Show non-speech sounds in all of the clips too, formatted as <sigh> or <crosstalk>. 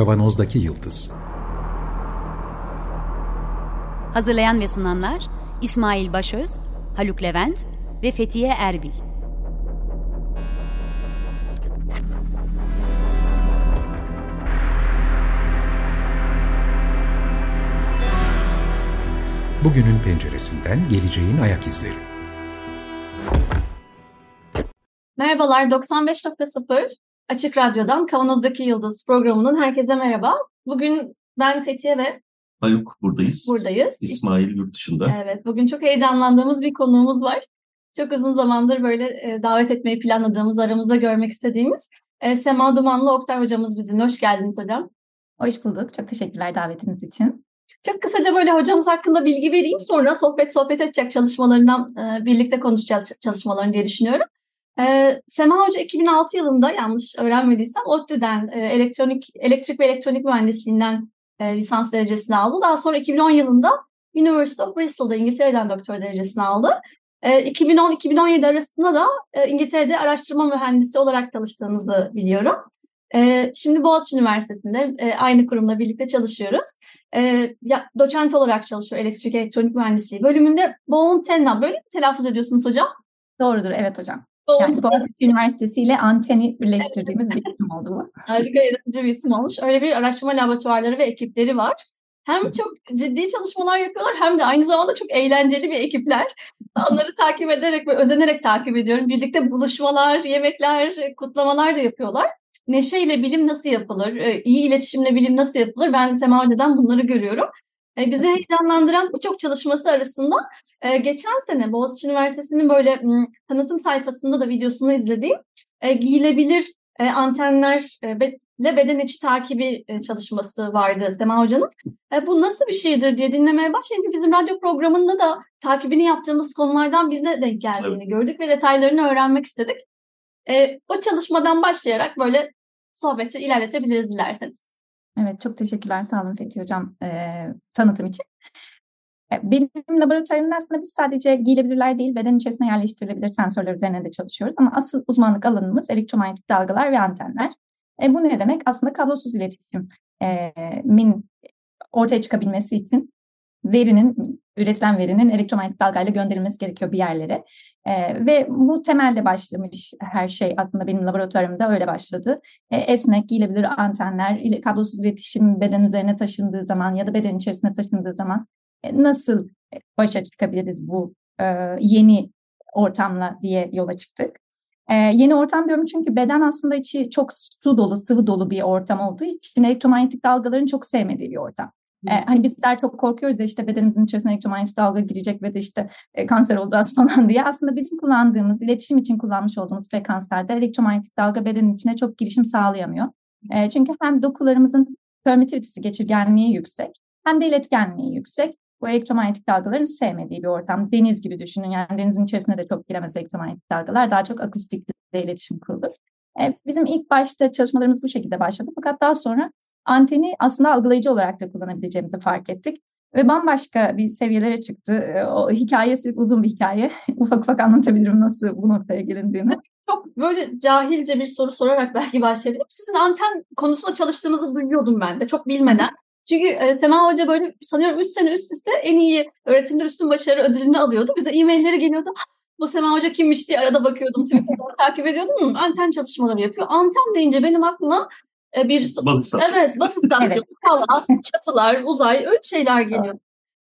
Kavanozdaki Yıldız Hazırlayan ve sunanlar İsmail Başöz, Haluk Levent ve Fethiye Erbil. Bugünün penceresinden geleceğin ayak izleri. Merhabalar 95.0 Açık Radyo'dan Kavanoz'daki Yıldız programının herkese merhaba. Bugün ben Fethiye ve Haluk buradayız. buradayız. İsmail yurt dışında. Evet, bugün çok heyecanlandığımız bir konuğumuz var. Çok uzun zamandır böyle e, davet etmeyi planladığımız, aramızda görmek istediğimiz e, Sema Dumanlı Oktay hocamız bizimle. Hoş geldiniz hocam. Hoş bulduk. Çok teşekkürler davetiniz için. Çok kısaca böyle hocamız hakkında bilgi vereyim. Sonra sohbet sohbet edecek çalışmalarından e, birlikte konuşacağız çalışmalarını diye düşünüyorum. E, Sema Hoca 2006 yılında yanlış öğrenmediysem ODTÜ'den e, elektronik elektrik ve elektronik mühendisliğinden e, lisans derecesini aldı. Daha sonra 2010 yılında University of Bristol'da İngiltere'den doktor derecesini aldı. E, 2010-2017 arasında da e, İngiltere'de araştırma mühendisi olarak çalıştığınızı biliyorum. E, şimdi Boğaziçi Üniversitesi'nde e, aynı kurumla birlikte çalışıyoruz. E, ya, doçent olarak çalışıyor elektrik elektronik mühendisliği bölümünde. Boğuntenna böyle mi telaffuz ediyorsunuz hocam? Doğrudur, evet hocam. Yani Boğaziçi Üniversitesi ile Anteni birleştirdiğimiz bir isim oldu bu. Harika yaratıcı bir isim olmuş. Öyle bir araştırma laboratuvarları ve ekipleri var. Hem çok ciddi çalışmalar yapıyorlar hem de aynı zamanda çok eğlenceli bir ekipler. Onları takip ederek ve özenerek takip ediyorum. Birlikte buluşmalar, yemekler, kutlamalar da yapıyorlar. Neşeyle bilim nasıl yapılır, iyi iletişimle bilim nasıl yapılır ben Sema Hoca'dan bunları görüyorum. Bizi heyecanlandıran birçok çalışması arasında geçen sene Boğaziçi Üniversitesi'nin böyle tanıtım sayfasında da videosunu izlediğim giyilebilir antenlerle beden içi takibi çalışması vardı Sema Hoca'nın. Bu nasıl bir şeydir diye dinlemeye başlayınca bizim radyo programında da takibini yaptığımız konulardan birine denk geldiğini evet. gördük ve detaylarını öğrenmek istedik. O çalışmadan başlayarak böyle sohbeti ilerletebiliriz dilerseniz. Evet, çok teşekkürler. Sağ olun Fethi Hocam e, tanıtım için. Benim laboratuvarımda aslında biz sadece giyilebilirler değil, beden içerisine yerleştirilebilir sensörler üzerine de çalışıyoruz. Ama asıl uzmanlık alanımız elektromanyetik dalgalar ve antenler. E, bu ne demek? Aslında kablosuz iletişimin ortaya çıkabilmesi için verinin, üretilen verinin elektromanyetik dalgayla gönderilmesi gerekiyor bir yerlere. E, ve bu temelde başlamış her şey aslında benim laboratuvarımda öyle başladı. E, esnek, giyilebilir antenler, kablosuz iletişim beden üzerine taşındığı zaman ya da beden içerisine taşındığı zaman e, nasıl başa çıkabiliriz bu e, yeni ortamla diye yola çıktık. E, yeni ortam diyorum çünkü beden aslında içi çok su dolu, sıvı dolu bir ortam olduğu için elektromanyetik dalgaların çok sevmediği bir ortam. Ee, hani bizler çok korkuyoruz da işte bedenimizin içerisine elektromanyetik dalga girecek ve de işte e, kanser olacağız <laughs> falan diye. Aslında bizim kullandığımız, iletişim için kullanmış olduğumuz frekanslarda elektromanyetik dalga bedenin içine çok girişim sağlayamıyor. E, çünkü hem dokularımızın permittivitesi, geçirgenliği yüksek hem de iletkenliği yüksek. Bu elektromanyetik dalgaların sevmediği bir ortam. Deniz gibi düşünün. Yani denizin içerisine de çok giremez elektromanyetik dalgalar. Daha çok akustik iletişim kurulur. E, bizim ilk başta çalışmalarımız bu şekilde başladı. Fakat daha sonra anteni aslında algılayıcı olarak da kullanabileceğimizi fark ettik. Ve bambaşka bir seviyelere çıktı. O hikayesi uzun bir hikaye. <laughs> ufak ufak anlatabilirim nasıl bu noktaya gelindiğini. Çok böyle cahilce bir soru sorarak belki başlayabilirim. Sizin anten konusunda çalıştığınızı duyuyordum ben de çok bilmeden. Çünkü e, Sema Hoca böyle sanıyorum 3 sene üst üste en iyi öğretimde üstün başarı ödülünü alıyordu. Bize e-mailleri geliyordu. Bu Sema Hoca kimmiş diye arada bakıyordum Twitter'da takip ediyordum. Anten çalışmaları yapıyor. Anten deyince benim aklıma bir baz istasyonu. Evet, <laughs> istasyonu, evet. Kala, çatılar, uzay öyle şeyler geliyor.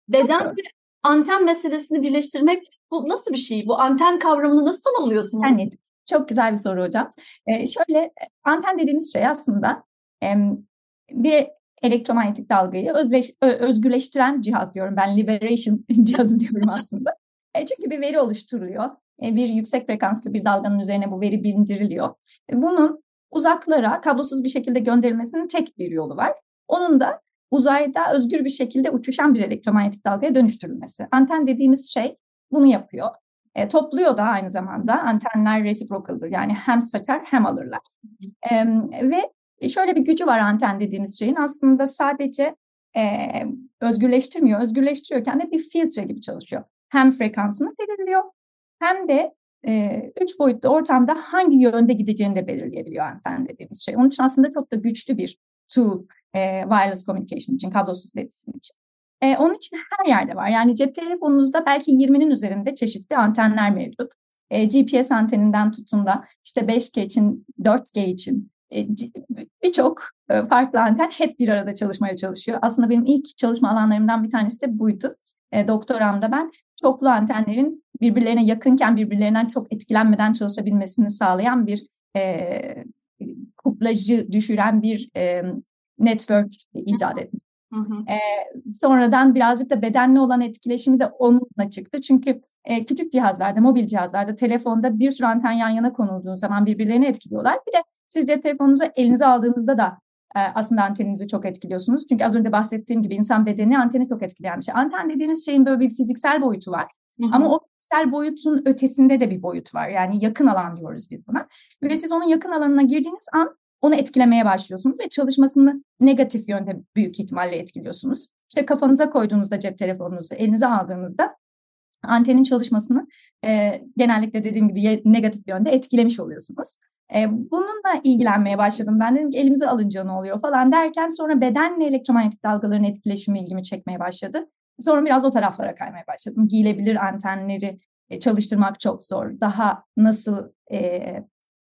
Beden ve anten meselesini birleştirmek bu nasıl bir şey? Bu anten kavramını nasıl tanımlıyorsunuz? Yani çok güzel bir soru hocam. Ee, şöyle anten dediğiniz şey aslında e, bir elektromanyetik dalgayı özleş, özgürleştiren cihaz diyorum. Ben liberation <laughs> cihazı diyorum aslında. E, çünkü bir veri oluşturuluyor. E, bir yüksek frekanslı bir dalganın üzerine bu veri bindiriliyor. E, bunun uzaklara kablosuz bir şekilde gönderilmesinin tek bir yolu var. Onun da uzayda özgür bir şekilde uçuşan bir elektromanyetik dalgaya dönüştürülmesi. Anten dediğimiz şey bunu yapıyor. E, topluyor da aynı zamanda antenler reciprocal'dır yani hem saçar hem alırlar. E, ve şöyle bir gücü var anten dediğimiz şeyin aslında sadece e, özgürleştirmiyor. Özgürleştiriyorken de bir filtre gibi çalışıyor. Hem frekansını belirliyor hem de e, üç boyutlu ortamda hangi yönde gideceğini de belirleyebiliyor anten dediğimiz şey. Onun için aslında çok da güçlü bir tool E, wireless communication için, kablosuz iletişim için. E, onun için her yerde var. Yani cep telefonunuzda belki 20'nin üzerinde çeşitli antenler mevcut. E, GPS anteninden tutun da işte 5G için, 4G için birçok farklı anten hep bir arada çalışmaya çalışıyor. Aslında benim ilk çalışma alanlarımdan bir tanesi de buydu. E, doktoramda ben çoklu antenlerin birbirlerine yakınken birbirlerinden çok etkilenmeden çalışabilmesini sağlayan bir e, kuplajı düşüren bir e, network icat. Hı hı. E, sonradan birazcık da bedenli olan etkileşimi de onunla çıktı. Çünkü e, küçük cihazlarda, mobil cihazlarda, telefonda bir sürü anten yan yana konulduğu zaman birbirlerini etkiliyorlar. Bir de siz de telefonunuzu elinize aldığınızda da e, aslında anteninizi çok etkiliyorsunuz. Çünkü az önce bahsettiğim gibi insan bedeni anteni çok etkileyen bir şey. Anten dediğimiz şeyin böyle bir fiziksel boyutu var. Hı hı. Ama o fiziksel boyutun ötesinde de bir boyut var. Yani yakın alan diyoruz biz buna. Ve siz onun yakın alanına girdiğiniz an onu etkilemeye başlıyorsunuz ve çalışmasını negatif yönde büyük ihtimalle etkiliyorsunuz. İşte kafanıza koyduğunuzda cep telefonunuzu elinize aldığınızda antenin çalışmasını e, genellikle dediğim gibi negatif yönde etkilemiş oluyorsunuz. E, bununla ilgilenmeye başladım. Ben dedim ki elimize alınca ne oluyor falan derken sonra bedenle elektromanyetik dalgaların etkileşimi ilgimi çekmeye başladı. Sonra biraz o taraflara kaymaya başladım. Giyilebilir antenleri e, çalıştırmak çok zor. Daha nasıl e,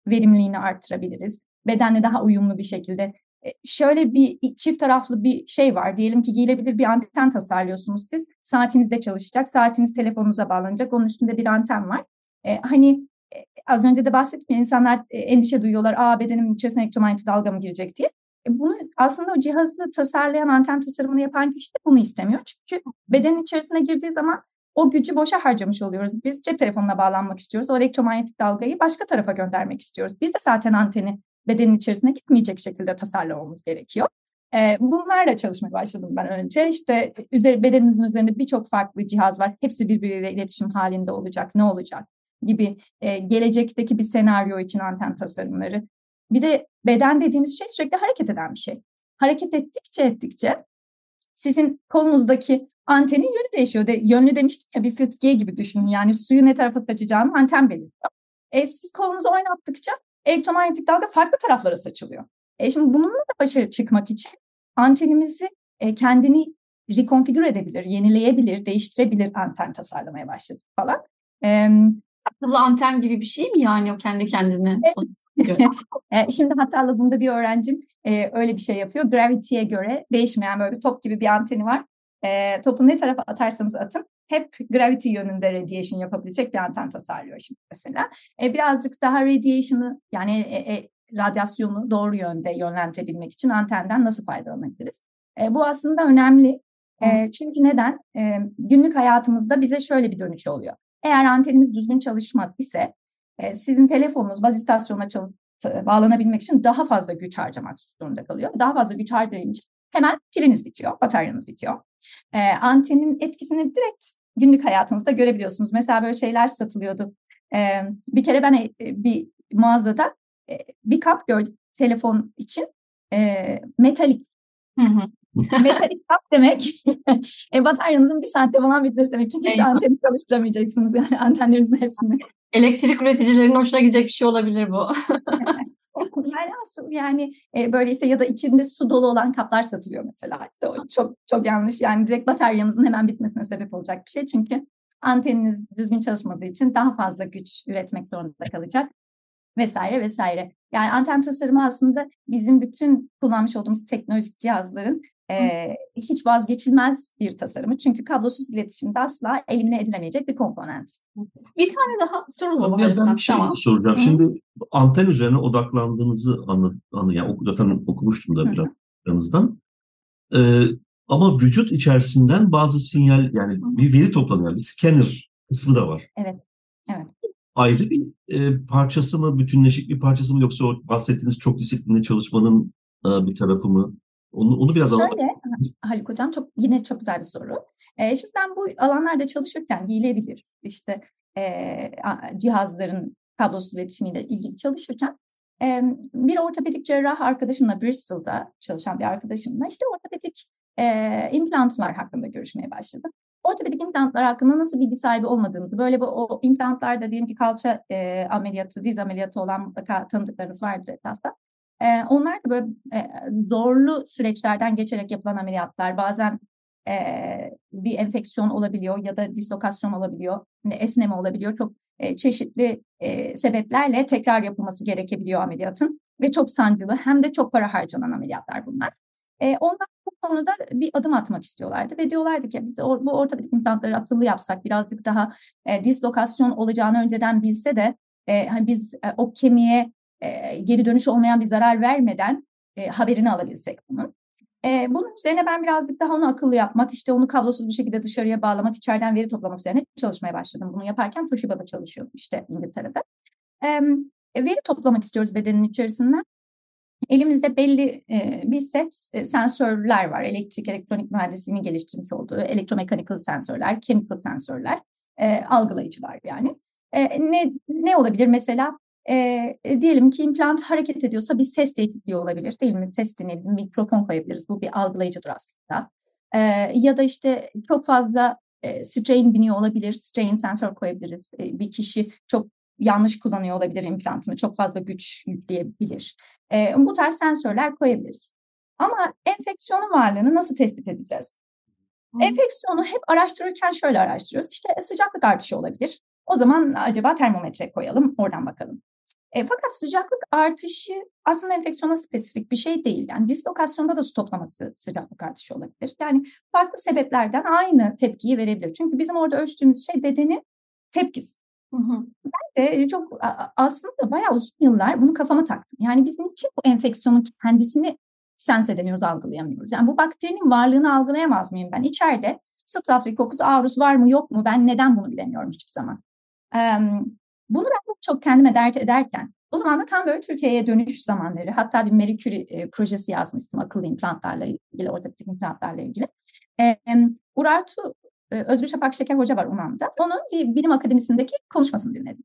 verimliliğini arttırabiliriz? Bedenle daha uyumlu bir şekilde. E, şöyle bir çift taraflı bir şey var. Diyelim ki giyilebilir bir anten tasarlıyorsunuz siz. Saatinizde çalışacak. Saatiniz telefonunuza bağlanacak. Onun üstünde bir anten var. E, hani e, az önce de bahsettim ya insanlar e, endişe duyuyorlar. Aa bedenimin içerisine elektromanyetik dalga mı girecek diye. E, bunu aslında o cihazı tasarlayan anten tasarımını yapan kişi de bunu istemiyor. Çünkü bedenin içerisine girdiği zaman o gücü boşa harcamış oluyoruz. Biz cep telefonuna bağlanmak istiyoruz. O elektromanyetik dalgayı başka tarafa göndermek istiyoruz. Biz de zaten anteni bedenin içerisine gitmeyecek şekilde tasarlamamız gerekiyor. Bunlarla çalışmaya başladım ben önce. İşte üzeri, bedeninizin üzerinde birçok farklı cihaz var. Hepsi birbiriyle iletişim halinde olacak. Ne olacak? gibi e, gelecekteki bir senaryo için anten tasarımları. Bir de beden dediğimiz şey sürekli hareket eden bir şey. Hareket ettikçe ettikçe sizin kolunuzdaki antenin yönü değişiyor. De, yönlü demiştim ya bir fıskiye gibi düşünün. Yani suyu ne tarafa saçacağını anten belirliyor. E, siz kolunuzu oynattıkça elektromanyetik dalga farklı taraflara saçılıyor. E, şimdi bununla da başa çıkmak için antenimizi e, kendini rekonfigür edebilir, yenileyebilir, değiştirebilir anten tasarlamaya başladık falan. E, akıllı anten gibi bir şey mi yani o kendi kendine? E, <laughs> şimdi hatta bunda bir öğrencim e, öyle bir şey yapıyor. Gravity'ye göre değişmeyen böyle bir top gibi bir anteni var. E, topu ne tarafa atarsanız atın hep gravity yönünde radiation yapabilecek bir anten tasarlıyor şimdi mesela. birazcık daha radiation'ı yani radyasyonu doğru yönde yönlendirebilmek için antenden nasıl faydalanabiliriz? bu aslında önemli. çünkü neden? günlük hayatımızda bize şöyle bir dönüş oluyor. Eğer antenimiz düzgün çalışmaz ise e, sizin telefonunuz baz istasyonuna çalış, bağlanabilmek için daha fazla güç harcamak zorunda kalıyor. Daha fazla güç harcayınca hemen piliniz bitiyor, bataryanız bitiyor. E, antenin etkisini direkt günlük hayatınızda görebiliyorsunuz. Mesela böyle şeyler satılıyordu. E, bir kere ben e, bir mağazada e, bir kap gördüm telefon için e, metalik. Hı hı. Metalik kap demek <laughs> e, bataryanızın bir saatte falan bitmesi demek. Çünkü anteni çalıştıramayacaksınız yani antenlerinizin hepsini. Elektrik üreticilerinin hoşuna gidecek bir şey olabilir bu. <laughs> yani yani e, böyle işte ya da içinde su dolu olan kaplar satılıyor mesela. İşte o çok çok yanlış yani direkt bataryanızın hemen bitmesine sebep olacak bir şey. Çünkü anteniniz düzgün çalışmadığı için daha fazla güç üretmek zorunda kalacak vesaire vesaire. Yani anten tasarımı aslında bizim bütün kullanmış olduğumuz teknolojik cihazların e, hiç vazgeçilmez bir tasarımı. Çünkü kablosuz iletişimde asla elimine edilemeyecek bir komponent. Bir tane daha soru var. Ya ben bir şey tamam. soracağım. Hı. Şimdi anten üzerine odaklandığınızı anı, anı yani zaten okumuştum da biraz aranızdan. Ee, ama vücut içerisinden bazı sinyal yani Hı. bir veri toplanıyor. Bir scanner kısmı da var. Evet. Evet. Ayrı bir e, parçası mı, bütünleşik bir parçası mı yoksa o bahsettiğiniz çok disiplinli çalışmanın e, bir tarafı mı? Onu, onu biraz anlatmak Şöyle, Haluk Hocam çok yine çok güzel bir soru. E, şimdi ben bu alanlarda çalışırken giyilebilir işte e, cihazların kablosuz iletişimiyle ilgili çalışırken e, bir ortopedik cerrah arkadaşımla Bristol'da çalışan bir arkadaşımla işte ortopedik e, implantlar hakkında görüşmeye başladım. Ortopedik implantlar hakkında nasıl bilgi sahibi olmadığımızı, böyle bu o implantlarda diyelim ki kalça e, ameliyatı, diz ameliyatı olan mutlaka tanıdıklarınız vardır etrafta. E, onlar da böyle e, zorlu süreçlerden geçerek yapılan ameliyatlar. Bazen e, bir enfeksiyon olabiliyor ya da dislokasyon olabiliyor, esneme olabiliyor. Çok e, çeşitli e, sebeplerle tekrar yapılması gerekebiliyor ameliyatın ve çok sancılı hem de çok para harcanan ameliyatlar bunlar. E, onlar bu konuda bir adım atmak istiyorlardı ve diyorlardı ki biz bu ortopedik implantları akıllı yapsak birazcık daha e, dislokasyon olacağını önceden bilse de e, hani biz e, o kemiğe e, geri dönüş olmayan bir zarar vermeden e, haberini alabilsek bunun. E, bunun üzerine ben birazcık daha onu akıllı yapmak, işte onu kablosuz bir şekilde dışarıya bağlamak, içeriden veri toplamak üzerine çalışmaya başladım. Bunu yaparken Toshiba'da çalışıyordum işte İngiltere'de. E, veri toplamak istiyoruz bedenin içerisinden. Elimizde belli e, bir set e, sensörler var. Elektrik, elektronik mühendisliğinin geliştirmiş olduğu elektromekanikal sensörler, chemical sensörler, e, algılayıcılar yani. E, ne, ne olabilir mesela? E, diyelim ki implant hareket ediyorsa bir ses değişikliği olabilir değil mi? Ses dinleyebiliriz, mikrofon koyabiliriz. Bu bir algılayıcıdır aslında. E, ya da işte çok fazla e, strain biniyor olabilir. Strain sensör koyabiliriz. E, bir kişi çok yanlış kullanıyor olabilir implantını. Çok fazla güç yükleyebilir. E, bu tarz sensörler koyabiliriz. Ama enfeksiyonun varlığını nasıl tespit edeceğiz? Hmm. Enfeksiyonu hep araştırırken şöyle araştırıyoruz. İşte sıcaklık artışı olabilir. O zaman acaba termometre koyalım, oradan bakalım. E, fakat sıcaklık artışı aslında enfeksiyona spesifik bir şey değil. Yani dislokasyonda da su toplaması sıcaklık artışı olabilir. Yani farklı sebeplerden aynı tepkiyi verebilir. Çünkü bizim orada ölçtüğümüz şey bedenin tepkisi. Ben de çok aslında bayağı uzun yıllar bunu kafama taktım. Yani biz niçin bu enfeksiyonun kendisini sens edemiyoruz, algılayamıyoruz? Yani bu bakterinin varlığını algılayamaz mıyım ben? İçeride Staphylococcus aureus var mı yok mu? Ben neden bunu bilemiyorum hiçbir zaman. Bunu ben çok kendime dert ederken o zaman da tam böyle Türkiye'ye dönüş zamanları. Hatta bir Marie e, projesi yazmıştım akıllı implantlarla ilgili, ortopedik implantlarla ilgili. E, Urartu e, Özgür Şafak Şeker Hoca var UNAM'da. Onun bir bilim akademisindeki konuşmasını dinledim.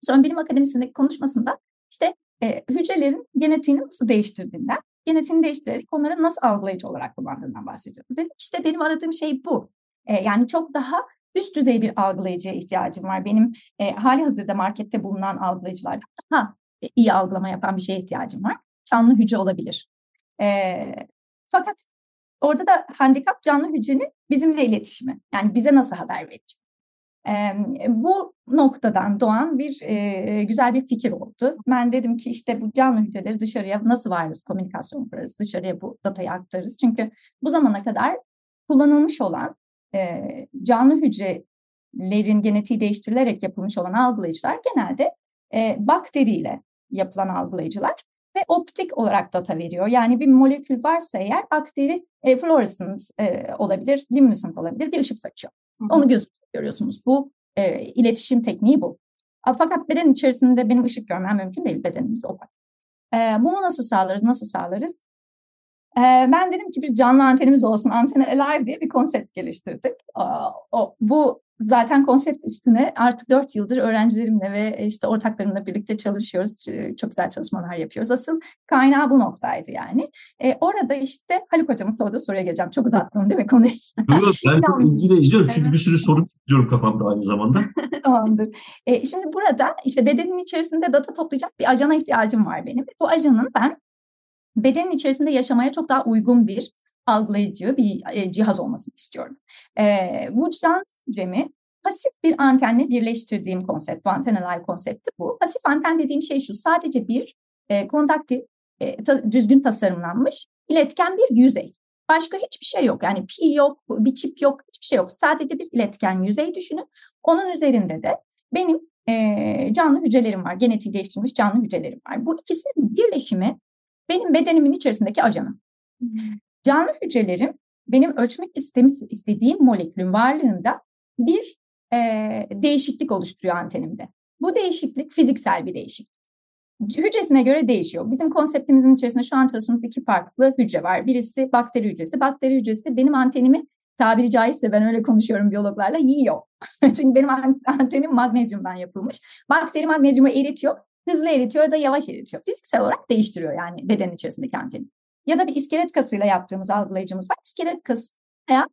Sonra bilim akademisindeki konuşmasında işte e, hücrelerin genetiğini nasıl değiştirdiğinden, genetiğini değiştirerek onları nasıl algılayıcı olarak kullandığından bahsediyor. Dedim işte benim aradığım şey bu. E, yani çok daha üst düzey bir algılayıcıya ihtiyacım var. Benim e, hali hazırda markette bulunan algılayıcılar daha e, iyi algılama yapan bir şeye ihtiyacım var. Canlı hücre olabilir. E, fakat orada da handikap canlı hücrenin bizimle iletişimi. Yani bize nasıl haber verecek? E, bu noktadan doğan bir e, güzel bir fikir oldu. Ben dedim ki işte bu canlı hücreleri dışarıya nasıl varız, komünikasyon kurarız, dışarıya bu datayı aktarırız. Çünkü bu zamana kadar kullanılmış olan e, canlı hücrelerin genetiği değiştirilerek yapılmış olan algılayıcılar genelde e, bakteriyle yapılan algılayıcılar ve optik olarak data veriyor. Yani bir molekül varsa eğer bakteri e, fluorescent e, olabilir, luminescent olabilir bir ışık saçıyor. Hı hı. Onu gözünüzde görüyorsunuz. Bu e, iletişim tekniği bu. Fakat beden içerisinde benim ışık görmem mümkün değil. Bedenimiz opak. E, bunu nasıl sağlarız? Nasıl sağlarız? ben dedim ki bir canlı antenimiz olsun, Antena Alive diye bir konsept geliştirdik. O, bu zaten konsept üstüne artık dört yıldır öğrencilerimle ve işte ortaklarımla birlikte çalışıyoruz. Çok güzel çalışmalar yapıyoruz. Asıl kaynağı bu noktaydı yani. E, orada işte Haluk Hocam'ın sorduğu soruya geleceğim. Çok uzattım değil mi konuyu? Yok ben çok ilgiyle izliyorum. Çünkü bir sürü soru tutuyorum kafamda aynı zamanda. <laughs> Tamamdır. E, şimdi burada işte bedenin içerisinde data toplayacak bir ajana ihtiyacım var benim. Bu ajanın ben bedenin içerisinde yaşamaya çok daha uygun bir algılayıcı bir e, cihaz olmasını istiyorum. E, bu can hücremi pasif bir antenle birleştirdiğim konsept, bu antenal konsepti bu. Pasif anten dediğim şey şu, sadece bir e, kondaktif, e, ta, düzgün tasarımlanmış iletken bir yüzey. Başka hiçbir şey yok. Yani pi yok, bir çip yok, hiçbir şey yok. Sadece bir iletken yüzey düşünün. Onun üzerinde de benim e, canlı hücrelerim var. Genetiği değiştirilmiş canlı hücrelerim var. Bu ikisinin birleşimi benim bedenimin içerisindeki ajanım. Canlı hücrelerim benim ölçmek istemiş, istediğim molekülün varlığında bir e, değişiklik oluşturuyor antenimde. Bu değişiklik fiziksel bir değişiklik. Hücresine göre değişiyor. Bizim konseptimizin içerisinde şu an çalıştığımız iki farklı hücre var. Birisi bakteri hücresi. Bakteri hücresi benim antenimi tabiri caizse ben öyle konuşuyorum biyologlarla yiyor. <laughs> Çünkü benim antenim magnezyumdan yapılmış. Bakteri magnezyumu eritiyor hızlı eritiyor da yavaş eritiyor. Fiziksel olarak değiştiriyor yani beden içerisindeki anteni. Ya da bir iskelet kasıyla yaptığımız algılayıcımız var. İskelet kası veya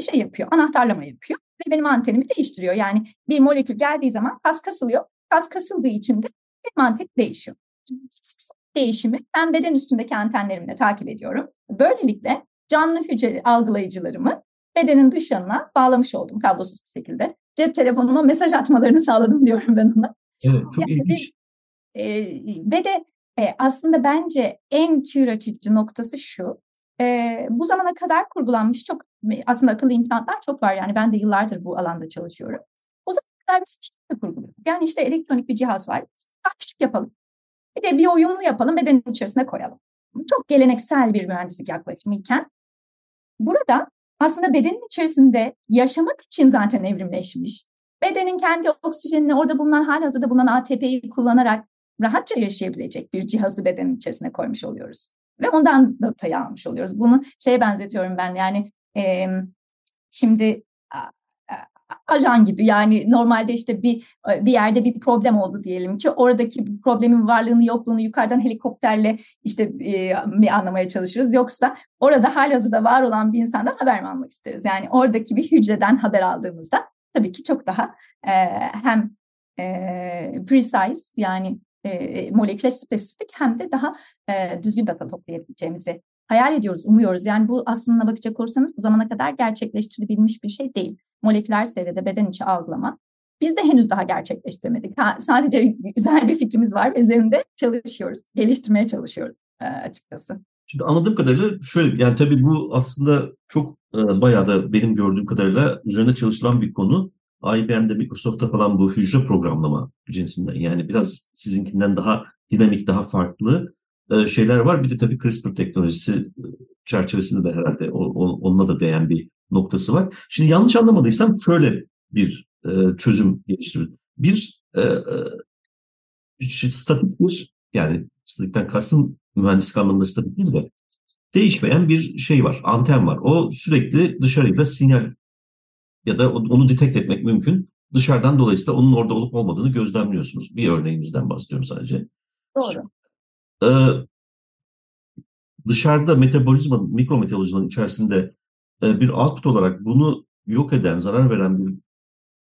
şey yapıyor, anahtarlama yapıyor ve benim antenimi değiştiriyor. Yani bir molekül geldiği zaman kas kasılıyor. Kas kasıldığı için de benim anten değişiyor. fiziksel değişimi ben beden üstündeki antenlerimle takip ediyorum. Böylelikle canlı hücre algılayıcılarımı bedenin dışına bağlamış oldum kablosuz bir şekilde. Cep telefonuma mesaj atmalarını <laughs> sağladım diyorum ben ona. Evet, çok yani ilginç. Bir, e, ve de e, aslında bence en çığır açıcı noktası şu. E, bu zamana kadar kurgulanmış çok aslında akıllı implantlar çok var. Yani ben de yıllardır bu alanda çalışıyorum. O zamana kadar biz küçük kurguluyoruz. Yani işte elektronik bir cihaz var. Daha küçük yapalım. Bir de bir uyumlu yapalım, bedenin içerisine koyalım. Çok geleneksel bir mühendislik yaklaşımı iken burada aslında bedenin içerisinde yaşamak için zaten evrimleşmiş. Bedenin kendi oksijenini orada bulunan hali hazırda bulunan ATP'yi kullanarak rahatça yaşayabilecek bir cihazı bedenin içerisine koymuş oluyoruz. Ve ondan datayı almış oluyoruz. Bunu şeye benzetiyorum ben yani e, şimdi ajan gibi yani normalde işte bir bir yerde bir problem oldu diyelim ki oradaki problemin varlığını yokluğunu yukarıdan helikopterle işte e, anlamaya çalışırız yoksa orada halihazırda var olan bir insandan haber mi almak isteriz? Yani oradaki bir hücreden haber aldığımızda tabii ki çok daha e, hem e, precise yani e, moleküle spesifik hem de daha e, düzgün data toplayabileceğimizi hayal ediyoruz, umuyoruz. Yani bu aslında bakacak olursanız bu zamana kadar gerçekleştirebilmiş bir şey değil. Moleküler seviyede beden içi algılama. Biz de henüz daha gerçekleştiremedik. Ha, sadece güzel bir fikrimiz var ve üzerinde çalışıyoruz, geliştirmeye çalışıyoruz e, açıkçası. Şimdi anladığım kadarıyla şöyle yani tabii bu aslında çok e, bayağı da benim gördüğüm kadarıyla üzerinde çalışılan bir konu. IBM'de, Microsoft'ta falan bu hücre programlama cinsinden yani biraz sizinkinden daha dinamik, daha farklı e, şeyler var. Bir de tabii CRISPR teknolojisi e, çerçevesinde de herhalde onunla da değen bir noktası var. Şimdi yanlış anlamadıysam şöyle bir e, çözüm geliştiriyor. Bir statik bir yani statikten kastım mühendislik anlamında statik değil de değişmeyen bir şey var, anten var. O sürekli dışarıyla sinyal ya da onu detekt etmek mümkün. Dışarıdan dolayısıyla onun orada olup olmadığını gözlemliyorsunuz. Bir örneğimizden bahsediyorum sadece. Doğru. Ee, dışarıda metabolizmanın, mikrometabolizmanın içerisinde e, bir output olarak bunu yok eden, zarar veren bir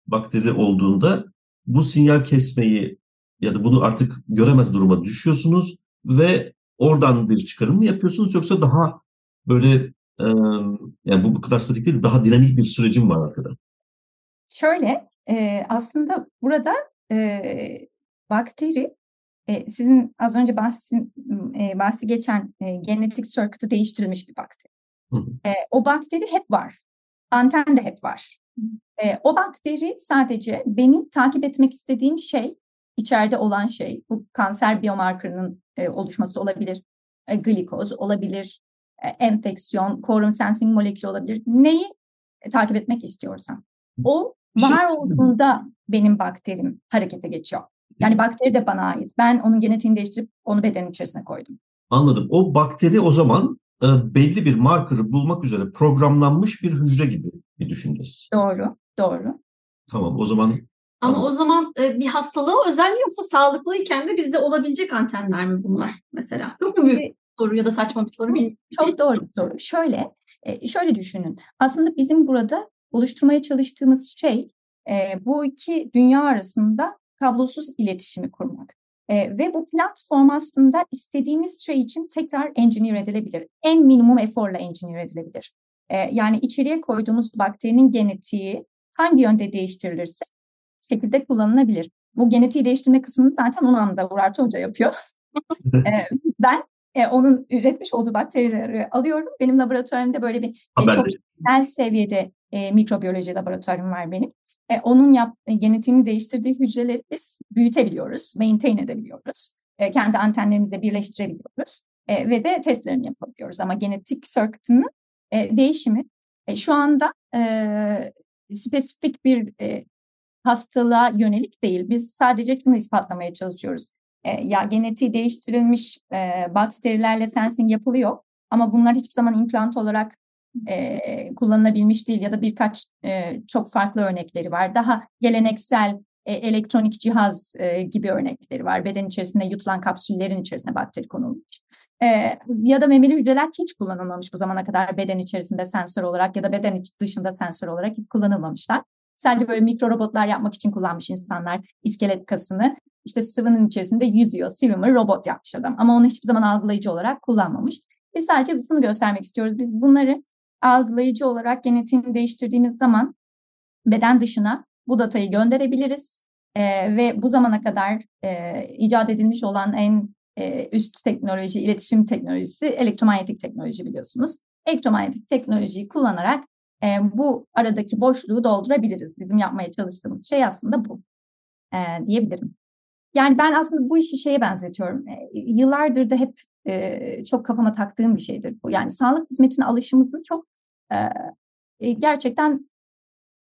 bakteri olduğunda bu sinyal kesmeyi ya da bunu artık göremez duruma düşüyorsunuz ve oradan bir çıkarım mı yapıyorsunuz yoksa daha böyle e, yani bu bu kadar statik değil daha dinamik bir sürecim var. Şöyle e, aslında burada e, bakteri e, sizin az önce bahsin, e, bahsi geçen e, genetik circuit'ı değiştirilmiş bir bakteri. E, o bakteri hep var. Anten de hep var. E, o bakteri sadece benim takip etmek istediğim şey, içeride olan şey, bu kanser biomarkerının e, oluşması olabilir, e, glikoz olabilir, e, enfeksiyon, quorum sensing molekülü olabilir. Neyi e, takip etmek istiyorsam. O şey var olduğunda benim bakterim harekete geçiyor. Yani bakteri de bana ait. Ben onun genetiğini değiştirip onu bedenin içerisine koydum. Anladım. O bakteri o zaman e, belli bir markerı bulmak üzere programlanmış bir hücre gibi bir düşüncesi. Doğru, doğru. Tamam o zaman ama tamam. o zaman e, bir hastalığa özel mi yoksa sağlıklıyken de bizde olabilecek antenler mi bunlar mesela? Çok mu büyük bir soru ya da saçma bir soru bilmiyorum. Çok doğru bir soru. Şöyle, e, şöyle düşünün. Aslında bizim burada oluşturmaya çalıştığımız şey bu iki dünya arasında kablosuz iletişimi kurmak. E, ve bu platform aslında istediğimiz şey için tekrar engineer edilebilir. En minimum eforla engineer edilebilir. E, yani içeriye koyduğumuz bakterinin genetiği hangi yönde değiştirilirse şekilde kullanılabilir. Bu genetiği değiştirme kısmını zaten Unan'da Urartu Hoca yapıyor. <laughs> e, ben e, onun üretmiş olduğu bakterileri alıyorum. Benim laboratuvarımda böyle bir e, çok genel seviyede e, mikrobiyoloji laboratuvarım var benim e, onun yap, e, genetiğini değiştirdiği hücreleri biz büyütebiliyoruz, maintain edebiliyoruz. E, kendi antenlerimizle birleştirebiliyoruz e, ve de testlerini yapabiliyoruz. Ama genetik circuit'ının e, değişimi e, şu anda e, spesifik bir e, hastalığa yönelik değil. Biz sadece şunu ispatlamaya çalışıyoruz. E, ya genetiği değiştirilmiş e, bakterilerle sensing yapılıyor ama bunlar hiçbir zaman implant olarak e, kullanılabilmiş değil ya da birkaç e, çok farklı örnekleri var. Daha geleneksel e, elektronik cihaz e, gibi örnekleri var. Beden içerisinde yutulan kapsüllerin içerisine bakteri konulmuş. E, ya da memeli hücreler hiç kullanılmamış bu zamana kadar beden içerisinde sensör olarak ya da beden dışında sensör olarak hiç kullanılmamışlar. Sadece böyle mikro robotlar yapmak için kullanmış insanlar iskelet kasını işte sıvının içerisinde yüzüyor. Swimmer robot yapmış adam ama onu hiçbir zaman algılayıcı olarak kullanmamış. Biz sadece bunu göstermek istiyoruz. Biz bunları algılayıcı olarak genetiğini değiştirdiğimiz zaman beden dışına bu datayı gönderebiliriz. E, ve bu zamana kadar e, icat edilmiş olan en e, üst teknoloji, iletişim teknolojisi elektromanyetik teknoloji biliyorsunuz. Elektromanyetik teknolojiyi kullanarak e, bu aradaki boşluğu doldurabiliriz. Bizim yapmaya çalıştığımız şey aslında bu e, diyebilirim. Yani ben aslında bu işi şeye benzetiyorum. E, yıllardır da hep e, çok kafama taktığım bir şeydir bu. Yani sağlık hizmetine alışımızın çok e, gerçekten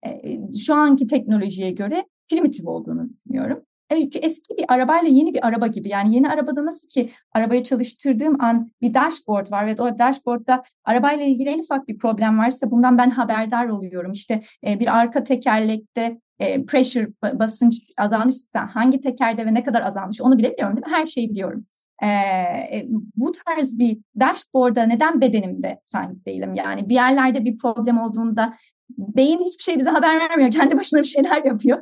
e, şu anki teknolojiye göre primitif olduğunu düşünüyorum. Çünkü eski bir arabayla yeni bir araba gibi. Yani yeni arabada nasıl ki arabaya çalıştırdığım an bir dashboard var ve o dashboardda arabayla ilgili en ufak bir problem varsa bundan ben haberdar oluyorum. İşte e, bir arka tekerlekte e, pressure basınç azalmışsa hangi tekerde ve ne kadar azalmış onu bilebiliyorum değil mi? Her şeyi biliyorum. E, e, bu tarz bir dashboard'a neden bedenimde sahip değilim? Yani bir yerlerde bir problem olduğunda beyin hiçbir şey bize haber vermiyor. <laughs> Kendi başına bir şeyler yapıyor.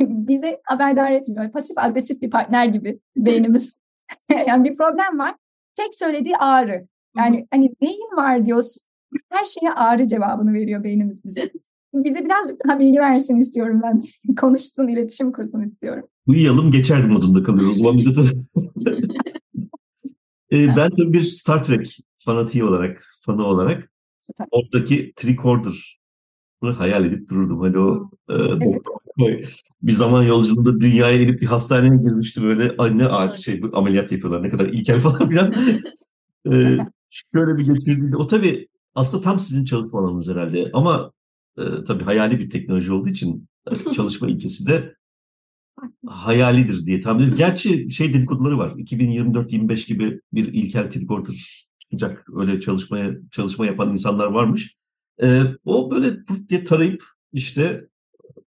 bize haberdar etmiyor. Pasif agresif bir partner gibi beynimiz. <laughs> yani bir problem var. Tek söylediği ağrı. Yani hani neyin var diyorsun. Her şeye ağrı cevabını veriyor beynimiz bize. Bize birazcık daha bilgi versin istiyorum ben. <laughs> Konuşsun, iletişim kursun istiyorum. Uyuyalım geçer modunda kalıyoruz. O zaman bize de... e, ben de bir Star Trek fanatiği olarak, fanı olarak Süper. oradaki tricorder hayal edip dururdum. Hani o e, evet. bir zaman yolculuğunda dünyaya inip bir hastaneye girmişti böyle anne ağrı şey ameliyat yapıyorlar ne kadar ilkel <laughs> falan filan. e, şöyle bir geçirdiğinde o tabii aslında tam sizin çalışma alanınız herhalde ama e, tabii hayali bir teknoloji olduğu için e, <laughs> çalışma ilkesi de hayalidir diye tahmin ediyorum. Gerçi şey dedikoduları var. 2024-25 gibi bir ilkel tricorder çıkacak. Öyle çalışmaya çalışma yapan insanlar varmış. E, o böyle diye tarayıp işte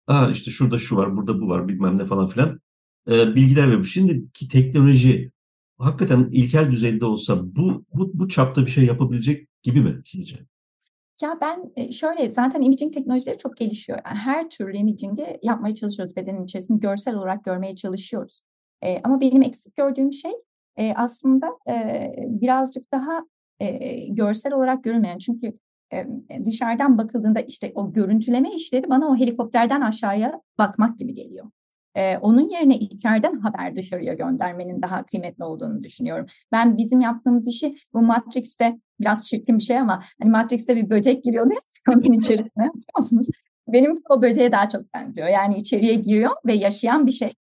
Aa işte şurada şu var, burada bu var bilmem ne falan filan e, bilgiler vermiş. Şimdiki teknoloji hakikaten ilkel düzeyde olsa bu, bu, bu çapta bir şey yapabilecek gibi mi sizce? Ya ben şöyle zaten imaging teknolojileri çok gelişiyor. Yani her türlü imaging'i yapmaya çalışıyoruz. Bedenin içerisinde görsel olarak görmeye çalışıyoruz. E, ama benim eksik gördüğüm şey e, aslında e, birazcık daha e, görsel olarak görünmeyen. Çünkü dışarıdan bakıldığında işte o görüntüleme işleri bana o helikopterden aşağıya bakmak gibi geliyor. Ee, onun yerine içeriden haber dışarıya göndermenin daha kıymetli olduğunu düşünüyorum. Ben bizim yaptığımız işi bu Matrix'te biraz çirkin bir şey ama hani Matrix'te bir böcek giriyor <laughs> onun içerisine biliyorsunuz. Benim o böceğe daha çok benziyor. Yani içeriye giriyor ve yaşayan bir şey.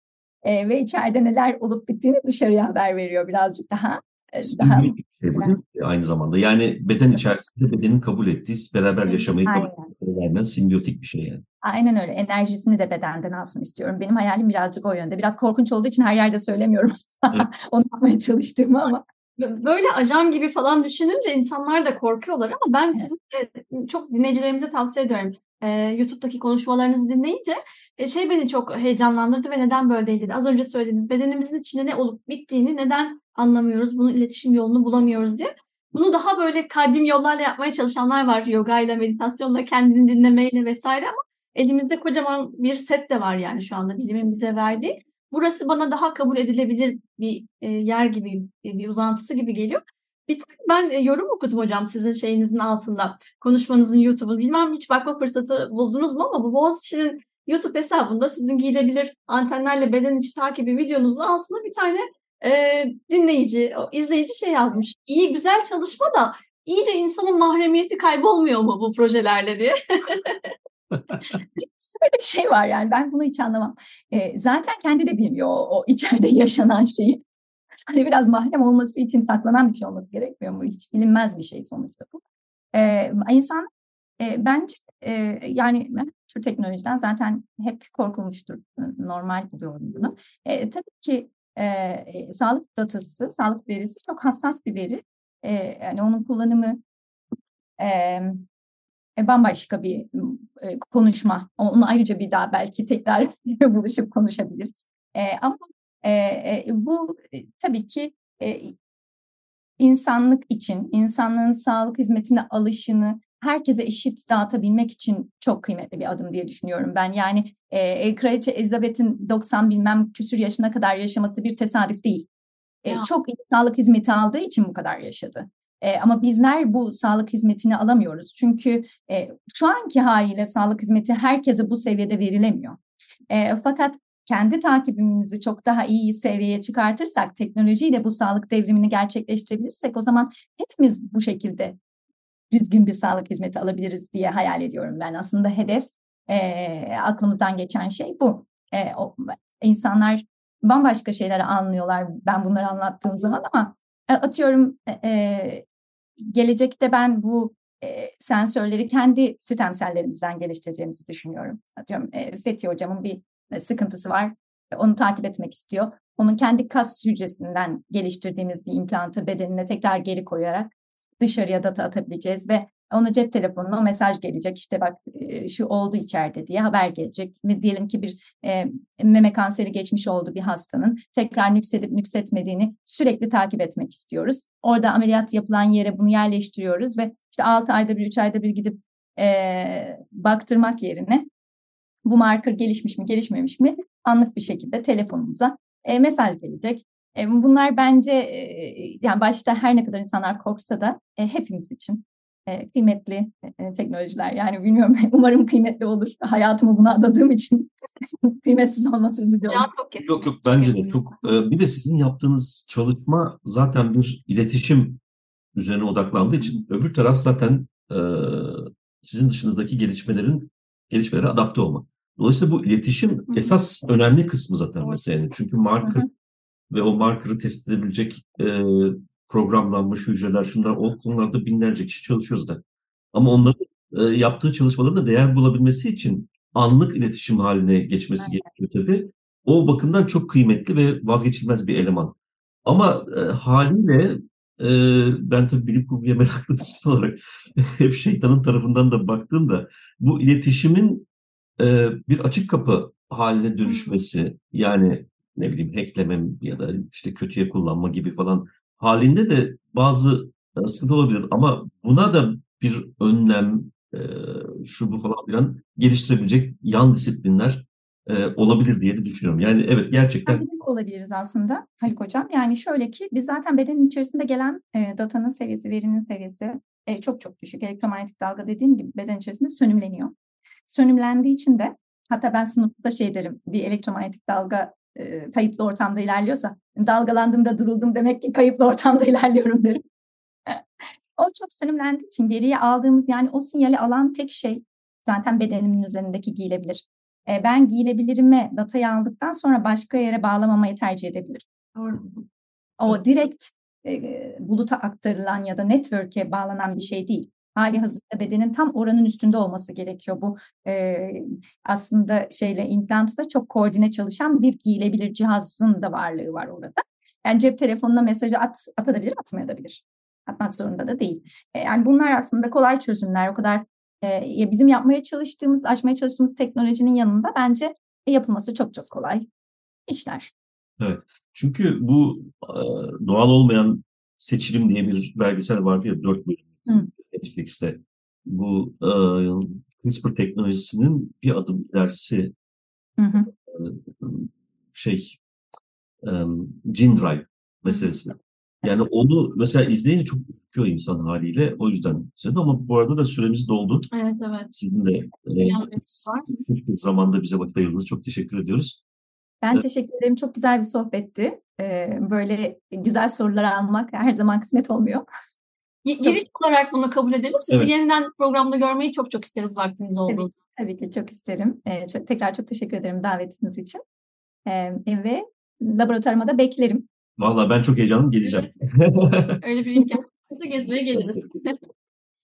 Ee, ve içeride neler olup bittiğini dışarıya haber veriyor birazcık daha daha şey bu değil aynı zamanda. Yani beden içerisinde bedenin kabul ettiği, beraber yaşamayı kabul ettiği simbiyotik bir şey yani. Aynen öyle. Enerjisini de bedenden alsın istiyorum. Benim hayalim birazcık o yönde. Biraz korkunç olduğu için her yerde söylemiyorum. <laughs> Onu yapmaya çalıştığımı ama. Böyle ajan gibi falan düşününce insanlar da korkuyorlar ama ben evet. sizin çok dinleyicilerimize tavsiye ediyorum. Ee, YouTube'daki konuşmalarınızı dinleyince e, şey beni çok heyecanlandırdı ve neden böyle değil dedi. Az önce söylediğiniz bedenimizin içinde ne olup bittiğini neden anlamıyoruz, bunun iletişim yolunu bulamıyoruz diye. Bunu daha böyle kadim yollarla yapmaya çalışanlar var. Yoga ile, meditasyonla, kendini dinlemeyle vesaire ama elimizde kocaman bir set de var yani şu anda bilimin bize verdiği. Burası bana daha kabul edilebilir bir e, yer gibi, bir uzantısı gibi geliyor. Bir ben e, yorum okudum hocam sizin şeyinizin altında. Konuşmanızın YouTube'un. Bilmem hiç bakma fırsatı buldunuz mu ama bu Boğaziçi'nin YouTube hesabında sizin giyilebilir antenlerle beden içi takibi videonuzun altına bir tane e, dinleyici, izleyici şey yazmış. İyi güzel çalışma da iyice insanın mahremiyeti kaybolmuyor mu bu projelerle diye. <laughs> Şöyle bir şey var yani ben bunu hiç anlamam. E, zaten kendi de bilmiyor o, o içeride yaşanan şeyi. Hani biraz mahrem olması için saklanan bir şey olması gerekmiyor mu? Hiç bilinmez bir şey sonuçta bu. E, insan e, bence e, yani tür teknolojiden zaten hep korkulmuştur. Normal buluyorum bunu. E, tabii ki e, sağlık datası, sağlık verisi çok hassas bir veri. E, yani onun kullanımı e, bambaşka bir e, konuşma. Onu ayrıca bir daha belki tekrar <laughs> buluşup konuşabiliriz. E, ama e, e, bu e, tabii ki e, insanlık için, insanlığın sağlık hizmetine alışını herkese eşit dağıtabilmek için çok kıymetli bir adım diye düşünüyorum ben. Yani e, Kraliçe Elizabeth'in 90 bilmem küsür yaşına kadar yaşaması bir tesadüf değil. E, çok iyi sağlık hizmeti aldığı için bu kadar yaşadı. E, ama bizler bu sağlık hizmetini alamıyoruz. Çünkü e, şu anki haliyle sağlık hizmeti herkese bu seviyede verilemiyor. E, fakat kendi takibimizi çok daha iyi seviyeye çıkartırsak, teknolojiyle bu sağlık devrimini gerçekleştirebilirsek o zaman hepimiz bu şekilde düzgün bir sağlık hizmeti alabiliriz diye hayal ediyorum ben. Aslında hedef e, aklımızdan geçen şey bu. E, o, insanlar bambaşka şeyleri anlıyorlar ben bunları anlattığım zaman ama e, atıyorum e, gelecekte ben bu e, sensörleri kendi sistemsellerimizden geliştireceğimizi düşünüyorum. Atıyorum e, Fethi hocamın bir sıkıntısı var. Onu takip etmek istiyor. Onun kendi kas hücresinden geliştirdiğimiz bir implantı bedenine tekrar geri koyarak dışarıya data atabileceğiz ve ona cep telefonuna mesaj gelecek işte bak şu oldu içeride diye haber gelecek. Diyelim ki bir e, meme kanseri geçmiş oldu bir hastanın tekrar nüksedip nüksetmediğini sürekli takip etmek istiyoruz. Orada ameliyat yapılan yere bunu yerleştiriyoruz ve işte 6 ayda bir 3 ayda bir gidip e, baktırmak yerine bu marker gelişmiş mi gelişmemiş mi anlık bir şekilde telefonumuza e, mesaj gelecek. E, bunlar bence e, yani başta her ne kadar insanlar korksa da e, hepimiz için e, kıymetli e, teknolojiler. Yani bilmiyorum <laughs> umarım kıymetli olur. Hayatımı buna adadığım için <laughs> kıymetsiz olması üzülüyorum. Ya, çok kesin. Yok yok bence de çok. E, bir de sizin yaptığınız çalışma zaten bir iletişim üzerine odaklandığı için öbür taraf zaten e, sizin dışınızdaki gelişmelerin gelişmelere adapte olmak. Dolayısıyla bu iletişim esas önemli kısmı zaten meselenin. Çünkü marker ve o marker'ı tespit edebilecek e, programlanmış hücreler, şunlar o konularda binlerce kişi çalışıyor zaten. Ama onların e, yaptığı çalışmaların da değer bulabilmesi için anlık iletişim haline geçmesi gerekiyor tabii. O bakımdan çok kıymetli ve vazgeçilmez bir eleman. Ama e, haliyle e, ben tabii bilim kurguya meraklı birisi olarak <laughs> hep şeytanın tarafından da baktığımda bu iletişimin e, bir açık kapı haline dönüşmesi yani ne bileyim hacklemem ya da işte kötüye kullanma gibi falan halinde de bazı e, sıkıntı olabilir ama buna da bir önlem e, şu bu falan filan geliştirebilecek yan disiplinler e, olabilir diye düşünüyorum. Yani evet gerçekten. Biz olabiliriz aslında Haluk Hocam. Yani şöyle ki biz zaten bedenin içerisinde gelen e, datanın seviyesi, verinin seviyesi e, çok çok düşük. Elektromanyetik dalga dediğim gibi beden içerisinde sönümleniyor. Sönümlendiği için de hatta ben sınıfta şey derim bir elektromanyetik dalga e, kayıplı ortamda ilerliyorsa dalgalandığımda duruldum demek ki kayıplı ortamda <laughs> ilerliyorum derim. <laughs> o çok sönümlendiği için geriye aldığımız yani o sinyali alan tek şey zaten bedenimin üzerindeki giyilebilir. E, ben giyilebilirime datayı aldıktan sonra başka yere bağlamamayı tercih edebilirim. Doğru. O direkt e, buluta aktarılan ya da network'e bağlanan bir şey değil hali hazırda bedenin tam oranın üstünde olması gerekiyor. Bu e, aslında şeyle implantla çok koordine çalışan bir giyilebilir cihazın da varlığı var orada. Yani cep telefonuna mesajı at, atabilir, atmayabilir. Atmak zorunda da değil. E, yani bunlar aslında kolay çözümler. O kadar e, bizim yapmaya çalıştığımız, açmaya çalıştığımız teknolojinin yanında bence yapılması çok çok kolay işler. Evet. Çünkü bu doğal olmayan seçilim diye bir belgesel vardı ya dört bölüm. Hı. Netflix'te bu e, CRISPR teknolojisinin bir adım ilerisi hı hı. E, şey e, gene drive meselesi. Yani onu mesela izleyince çok ürküyor insan haliyle. O yüzden söyledim ama bu arada da süremiz doldu. Evet evet. Sizin de e, zamanda bize vakit ayırdınız. Çok teşekkür ediyoruz. Ben teşekkür ederim. Çok güzel bir sohbetti. Böyle güzel sorular almak her zaman kısmet olmuyor. Giriş olarak bunu kabul edelim. Sizi evet. yeniden programda görmeyi çok çok isteriz vaktiniz olduğunda. Tabii, tabii ki çok isterim. Ee, çok, tekrar çok teşekkür ederim davetiniz için. Ee, ve laboratuvarıma da beklerim. Vallahi ben çok heyecanlıyım geleceğim. Evet. <laughs> Öyle bir imkan varsa gezmeye geliriz.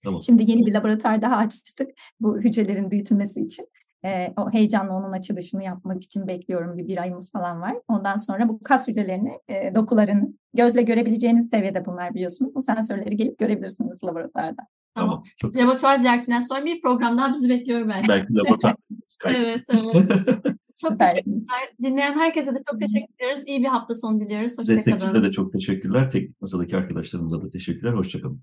tamam. Şimdi yeni bir laboratuvar daha açtık bu hücrelerin büyütülmesi için. E, o heyecanla onun açılışını yapmak için bekliyorum. Bir, bir ayımız falan var. Ondan sonra bu kas hücrelerini, e, dokuların gözle görebileceğiniz seviyede bunlar biliyorsunuz. Bu sensörleri gelip görebilirsiniz laboratuvarda. Tamam. Çok... Laboratuvar ziyaretinden sonra bir program daha bizi bekliyor belki. Belki laboratuvar. <laughs> evet, evet. çok teşekkürler. Dinleyen herkese de çok teşekkür ediyoruz. İyi bir hafta sonu diliyoruz. Hoşçakalın. Destekçilere de çok teşekkürler. Teknik masadaki arkadaşlarımıza da teşekkürler. Hoşçakalın.